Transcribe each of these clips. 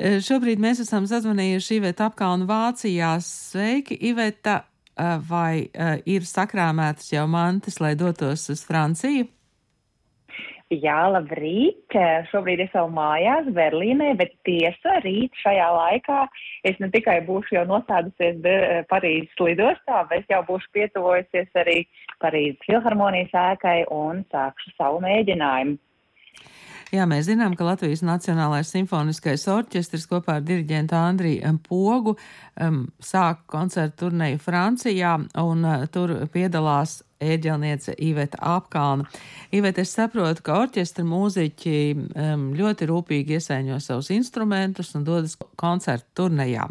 Šobrīd mēs esam sazvanījuši Iveta apkalnu Vācijā. Sveiki, Iveta! Vai ir sakrāmētas jau mantas, lai dotos uz Franciju? Jā, labrīt! Šobrīd es vēl mājās Berlīnē, bet tiesa rīt šajā laikā es ne tikai būšu jau nostādusies Parīzes lidostā, bet jau būšu pietuvojusies arī Parīzes filharmonijas ēkai un sākšu savu mēģinājumu. Jā, mēs zinām, ka Latvijas Nacionālais simfoniskais orķestris kopā ar diriģentu Andriju Pogu um, sāk koncertu turneju Francijā, un uh, tur piedalās ēģelniece Iveta Apkalna. Iveta, es saprotu, ka orķestra mūziķi um, ļoti rūpīgi iesaiņo savus instrumentus un dodas koncertu turnejā.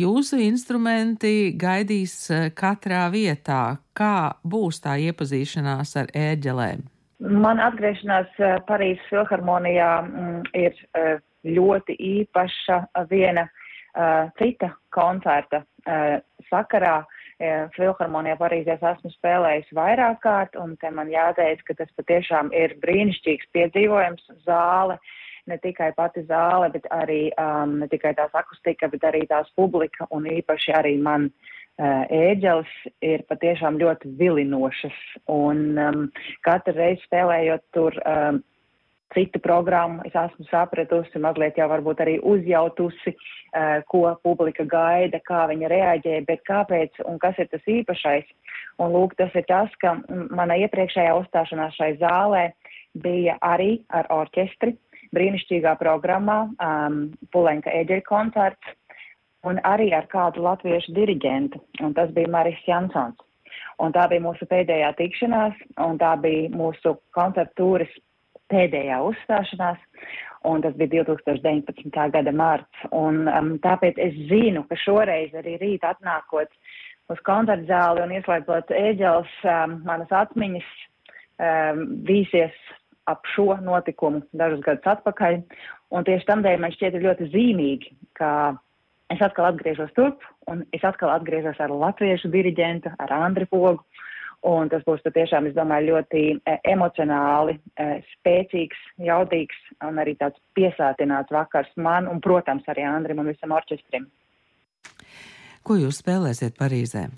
Jūsu instrumenti gaidīs uh, katrā vietā. Kā būs tā iepazīšanās ar ēģelēm? Man atgriešanās eh, Parīzes filharmonijā mm, ir eh, ļoti īpaša viena eh, cita koncerta sakarā. Filharmonijā Parīzē esmu spēlējis vairāk kārt, un te man jāteic, ka tas patiešām ir brīnišķīgs piedzīvojums zāle. Ne tikai pati zāle, bet arī um, ne tikai tās akustika, bet arī tās publika un īpaši arī man uh, ēģeles ir patiešām ļoti vilinošas, un um, katru reizi spēlējot tur um, citu programmu, es esmu sapratusi, mazliet jau varbūt arī uzjautusi, uh, ko publika gaida, kā viņa reaģē, bet kāpēc un kas ir tas īpašais. Un lūk, tas ir tas, ka mana iepriekšējā uzstāšanās šai zālē bija arī ar orķestri, brīnišķīgā programmā, um, Pulenka eģeļa koncerts, un arī ar kādu latviešu diriģentu, un tas bija Maris Jansons. Un tā bija mūsu pēdējā tikšanās, un tā bija mūsu koncertūras pēdējā uzstāšanās, un tas bija 2019. gada marts. Un um, tāpēc es zinu, ka šoreiz arī rīt atnākot uz koncertu zāli un ieslēdzot ēģels, um, manas atmiņas um, vīsies ap šo notikumu dažus gadus atpakaļ. Un tieši tam dēļ man šķiet ļoti zīmīgi, ka es atkal atgriežos turp, un es atkal atgriežos ar latviešu diriģentu, ar Andri Pogu. Un tas būs patiešām, es domāju, ļoti e, emocionāli, e, spēcīgs, jaudīgs un arī tāds piesātināts vakars man un, protams, arī Andrim un visam orķestrim. Ko jūs spēlēsiet Parīzē?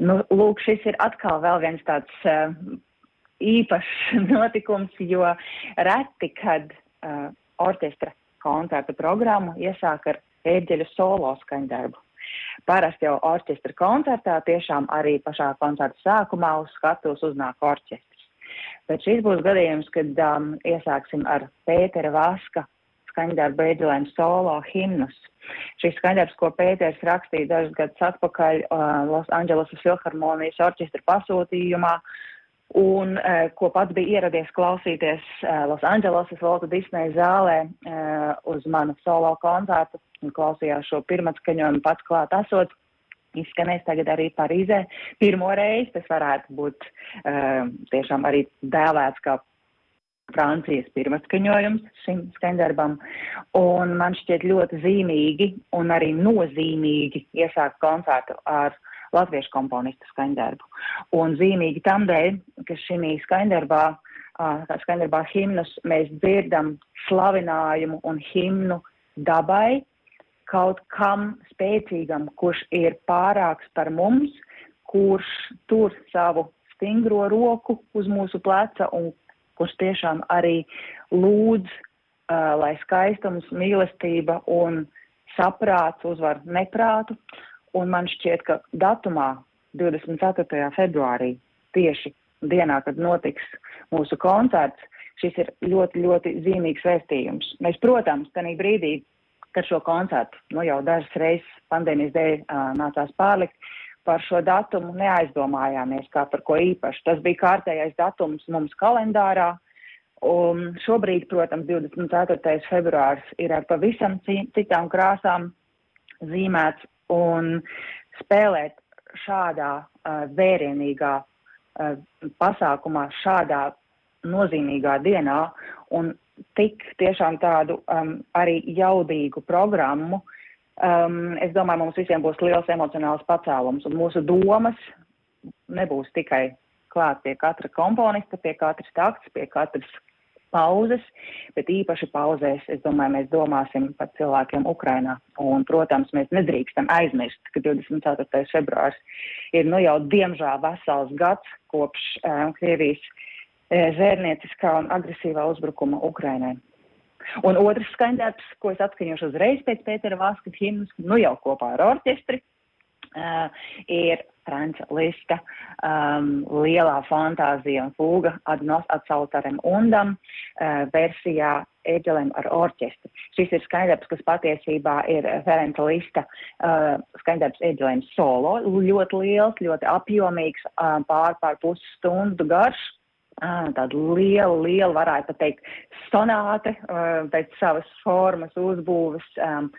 Nu, lūk, šis ir atkal vēl viens tāds uh, īpašs notikums, jo reti, kad uh, orķestra koncerta programmu iesāk ar ērģeļu solo skaņdarbu. Parasti jau orķestra koncertā tiešām arī pašā koncerta sākumā uz skatuves uznāk orķestris. Bet šis būs gadījums, kad um, iesāksim ar Pētera Vaska skaņdarbu ērģelēm solo himnus. Šis skaņdarbs, ko Pēters rakstīja dažus gadus atpakaļ uh, Los Angelesas filharmonijas orķestra pasūtījumā, un uh, ko pats bija ieradies klausīties uh, Los Andželosas Volta Disneja zālē uh, uz manu solo koncertu un klausījās šo pirmatskaņojumu pats klāt esot. Izskanēs tagad arī Parīzē. Pirmo reizi tas varētu būt uh, tiešām arī dēvēts kā Francijas pirmatskaņojums šim skaņdarbam. Un man šķiet ļoti zīmīgi un arī nozīmīgi iesākt koncertu ar latviešu komponistu skaņdarbu. Un zīmīgi tam dēļ, ka šī skaņdarbā, tā skaņdarbā himnus mēs dzirdam slavinājumu un himnu dabai, kaut kam spēcīgam, kurš ir pārāks par mums, kurš tur savu stingro roku uz mūsu pleca un kurš tiešām arī lūdz, uh, lai skaistums, mīlestība un saprāts uzvar neprātu. Un man šķiet, ka datumā 24. februārī tieši dienā, kad notiks mūsu koncerts, šis ir ļoti, ļoti zīmīgs vēstījums. Mēs, protams, tajā brīdī, kad šo koncertu nu, jau dažas reizes pandēmijas dēļ uh, nācās pārlikt, par šo datumu neaizdomājāmies kā par ko īpašu. Tas bija kārtējais datums mums kalendārā. Un šobrīd, protams, 24. februārs ir ar pavisam citām krāsām zīmēts, un spēlēt šādā uh, vērienīgā uh, pasākumā, šādā nozīmīgā dienā un tik tiešām tādu um, arī jaudīgu programmu, um, es domāju, mums visiem būs liels emocionāls pacēlums un mūsu domas nebūs tikai klāt pie katra komponista, pie katras takts, pie katras pauzes, bet īpaši pauzēs, es domāju, mēs domāsim par cilvēkiem Ukrainā. Un, protams, mēs nedrīkstam aizmirst, ka 24. februārs ir nu jau diemžēl vesels gads kopš um, Krievijas zērnieciskā un agresīvā uzbrukuma Ukrainai. Un otrs skaņdarbs, ko es atskaņošu uzreiz pēc Pētera Vāska himnas, nu jau kopā ar orķestri, uh, ir Franča Lista um, lielā fantāzija un fūga adnos atsautarem undam uh, versijā Eģelem ar orķestri. Šis ir skaņdarbs, kas patiesībā ir Ferenca Lista uh, skaņdarbs Eģelem solo, ļoti liels, ļoti apjomīgs, uh, pār pār pusstundu garš. Ah, tāda liela, liela, varētu teikt, sonāte pēc savas formas, uzbūves um,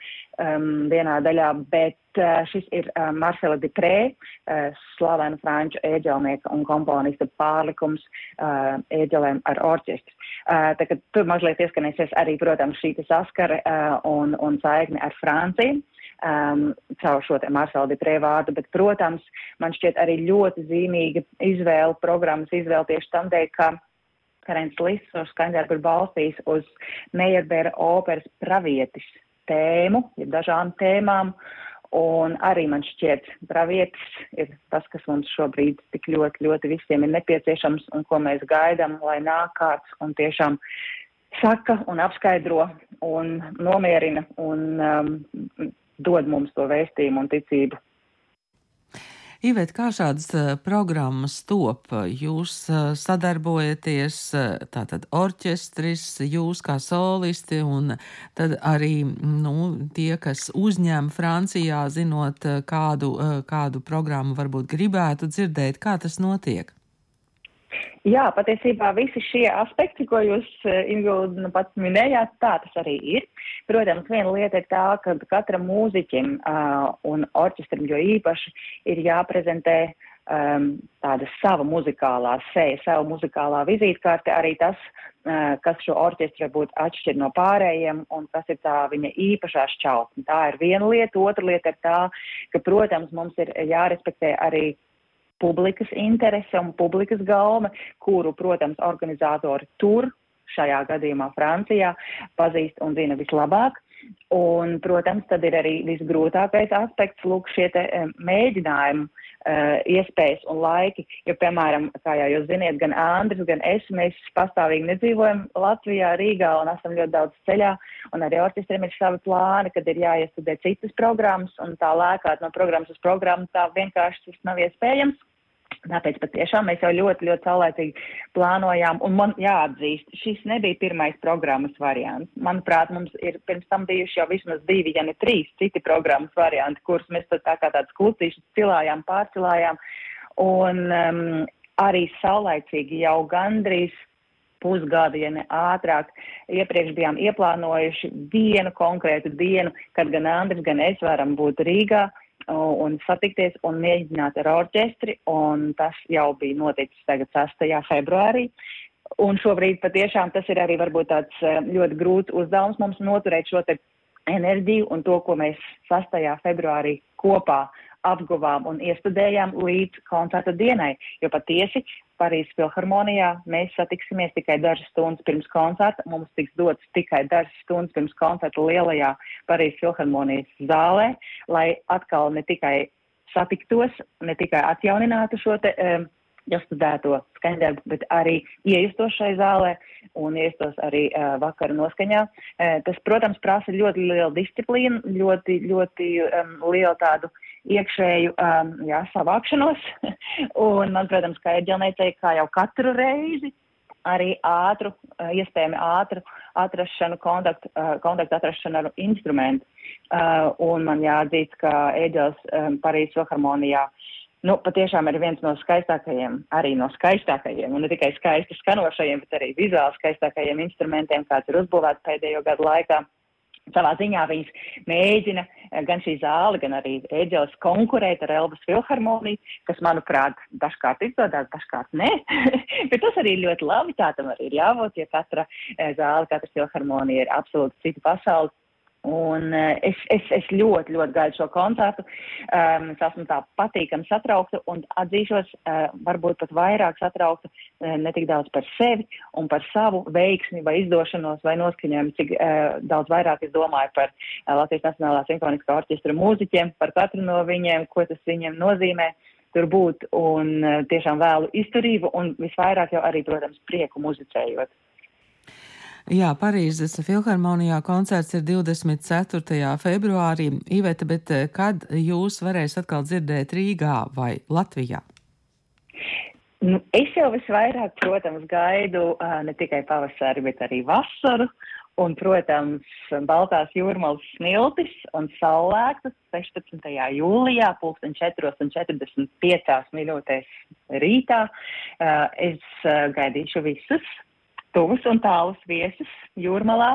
um, vienā daļā, bet uh, šis ir uh, Marcela Diprē, uh, slavena franču ēģelnieka un komponista pārlikums uh, ēģelēm ar orķestri. Uh, tā, tur mazliet ieskanēsies arī, protams, šī saskare uh, un, un saikne ar Franciju um, caur šo te Marcela Diprē vārdu, bet, protams, man šķiet arī ļoti zīmīga izvēle, programmas izvēle tieši tam dēļ, ka Karens Liss uz skaņdarbu ir balstījis uz Meierbēra operas pravietis tēmu, ir dažām tēmām, un arī man šķiet pravietis ir tas, kas mums šobrīd tik ļoti, ļoti visiem ir nepieciešams un ko mēs gaidam, lai nāk kāds un tiešām saka un apskaidro un nomierina un um, dod mums to vēstījumu un ticību. Ivet, kā šādas uh, programmas top? Jūs uh, sadarbojaties, uh, tātad orķestris, jūs kā solisti, un tad arī nu, tie, kas uzņem Francijā, zinot, kādu, kādu programmu varbūt gribētu dzirdēt, kā tas notiek? Jā, patiesībā visi šie aspekti, ko jūs, eh, Ingūda, nu pats minējāt, tā tas arī ir. Protams, viena lieta ir tā, ka katram mūziķim uh, un orķestram jo īpaši ir jāprezentē um, tāda sava muzikālā seja, sava muzikālā vizītkarte, arī tas, uh, kas šo orķestru varbūt atšķir no pārējiem un kas ir tā viņa īpašā šķautne. Tā ir viena lieta, otra lieta ir tā, ka, protams, mums ir jārespektē arī publikas interese un publikas galma, kuru, protams, organizatori tur, šajā gadījumā Francijā, pazīst un zina vislabāk. Un, protams, tad ir arī visgrūtākais aspekts, lūk, šie te mēģinājumi, uh, iespējas un laiki, jo, piemēram, kā jau jūs ziniet, gan Andris, gan es, mēs pastāvīgi nedzīvojam Latvijā, Rīgā un esam ļoti daudz ceļā, un arī orķestriem ir savi plāni, kad ir jāiestudē citas programmas, un tā lēkāt no programmas uz programmu tā vienkārši tas nav iespējams. Tāpēc patiešām mēs jau ļoti, ļoti saulēcīgi plānojām, un man jāatzīst, šis nebija pirmais programmas variants. Manuprāt, mums ir pirms tam bijuši jau vismaz divi, ja ne trīs citi programmas varianti, kurus mēs tā kā tāds klucīšus cilājām, pārcilājām, un um, arī saulēcīgi jau gandrīz pusgadu, ja ne ātrāk. Iepriekš bijām ieplānojuši vienu konkrētu dienu, kad gan Andris, gan es varam būt Rīgā un satikties un mēģināt ar orķestri, un tas jau bija noticis tagad 6. februārī. Un šobrīd patiešām tas ir arī varbūt tāds e, ļoti grūts uzdevums mums noturēt šo te enerģiju un to, ko mēs 6. februārī kopā apguvām un iestudējām līdz koncerta dienai, jo patiesi Parīzes filharmonijā mēs satiksimies tikai dažas stundas pirms koncerta, mums tiks dots tikai dažas stundas pirms koncerta lielajā Parīzes filharmonijas zālē, lai atkal ne tikai satiktos, ne tikai atjauninātu šo te um, iestudēto skaņdarbu, bet arī iejustos šai zālē un iejustos arī uh, vakara noskaņā. Uh, tas, protams, prasa ļoti lielu disciplīnu, ļoti, ļoti um, lielu tādu iekšēju um, jā, savākšanos. un man, protams, kā ērģelniecei, kā jau katru reizi, arī ātru, uh, iespējami ātru atrašanu, kontaktu, uh, kontaktu atrašanu ar instrumentu. Uh, un man jāatzīst, ka ēģels um, Parīzes filharmonijā nu, patiešām ir viens no skaistākajiem, arī no skaistākajiem, un ne tikai skaisti skanošajiem, bet arī vizuāli skaistākajiem instrumentiem, kāds ir uzbūvēts pēdējo gadu laikā. Savā ziņā viņas mēģina eh, gan šī zāle, gan arī Ēģeles konkurēt ar Elbas filharmoniju, kas, manuprāt, dažkārt izdodas, dažkārt nē. Bet tas arī ļoti labi, tā tam arī ir jābūt, ja katra eh, zāle, katra filharmonija ir absolūti cita pasaule. Un uh, es, es, es ļoti, ļoti gaidu šo koncertu. Um, es esmu tā patīkami satraukta un atzīšos, uh, varbūt pat vairāk satraukta uh, ne tik daudz par sevi un par savu veiksmi vai izdošanos vai noskaņojumu, cik uh, daudz vairāk es domāju par uh, Latvijas Nacionālā simfoniskā orķestra mūziķiem, par katru no viņiem, ko tas viņiem nozīmē tur būt un uh, tiešām vēlu izturību un visvairāk jau arī, protams, prieku muzicējot. Jā, Parīzes filharmonijā koncerts ir 24. februārī. Iveta, bet eh, kad jūs varēsiet atkal dzirdēt Rīgā vai Latvijā? Nu, es jau visvairāk, protams, gaidu ne tikai pavasari, bet arī vasaru. Un, protams, Baltās jūrmālas smiltis un saulēktas 16. jūlijā, pulksten 4,45 minūtēs rītā. Es gaidīšu visus tuvus un tālus viesus jūrmalā.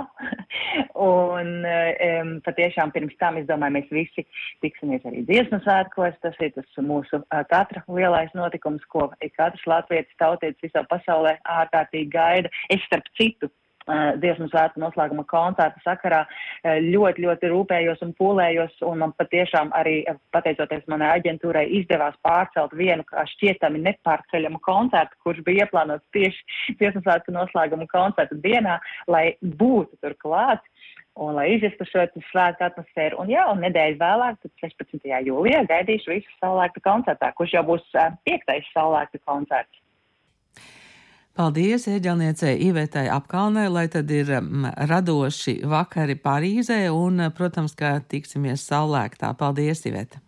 un um, patiešām pirms tam, es domāju, mēs visi tiksimies arī dziesmu svētkos. Tas ir tas mūsu katra lielais notikums, ko katrs latvietis tautietis visā pasaulē ārkārtīgi gaida. Es starp citu dziesmu svētku noslēguma koncerta sakarā eh, ļoti, ļoti rūpējos un pūlējos, un man patiešām arī, eh, pateicoties manai aģentūrai, izdevās pārcelt vienu šķietami nepārceļamu koncertu, kurš bija ieplānots tieši dziesmu svētku noslēguma koncerta dienā, lai būtu tur klāts un lai izjustu šo svētku atmosfēru. Un jā, un nedēļu vēlāk, 16. jūlijā, gaidīšu visu saulēktu koncertā, kurš jau būs piektais saulēktu koncerts. Paldies ieģelniecei Ivetai apkalnē, lai tad ir um, radoši vakari Parīzē un, protams, ka tiksimies saulēktā. Paldies, Iveta!